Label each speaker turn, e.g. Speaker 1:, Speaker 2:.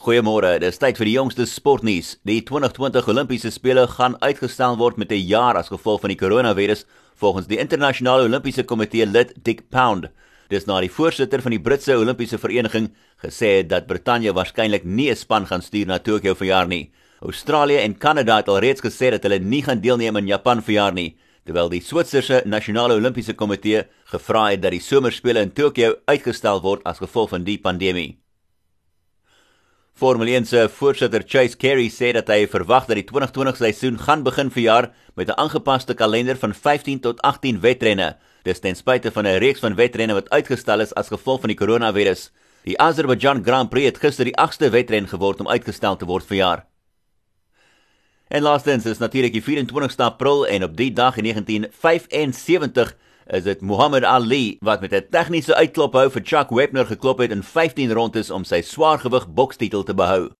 Speaker 1: Goeiemôre, dis tyd vir die jongste sportnuus. Die 2020 Olimpiese spele gaan uitgestel word met 'n jaar as gevolg van die koronavirus, volgens die internasionale Olimpiese komitee lid Dick Pound. Dis na die voorsitter van die Britse Olimpiese Vereniging gesê het dat Brittanje waarskynlik nie 'n span gaan stuur na Tokio vir jaar nie. Australië en Kanada het alreeds gesê dat hulle nie gaan deelneem aan Japan vir jaar nie, terwyl die Switserse Nasionale Olimpiese Komitee gevra het dat die somerspele in Tokio uitgestel word as gevolg van die pandemie. Formule 1 se voorsitter Chase Carey sê dat hy verwag dat die 2020 seisoen gaan begin verjaar met 'n aangepaste kalender van 15 tot 18 wedrenne. Dis ten spyte van 'n reeks van wedrenne wat uitgestel is as gevolg van die koronavirus. Die Azerbaijan Grand Prix het gister die 8ste wedren geword om uitgestel te word vir jaar. En laastens is natuurlik die 24ste April en op die dag in 1975 is dit Muhammad Ali wat met 'n tegniese uitklop hou vir Chuck Wepner geklop het in 15 rondes om sy swaargewig bokstitel te behou.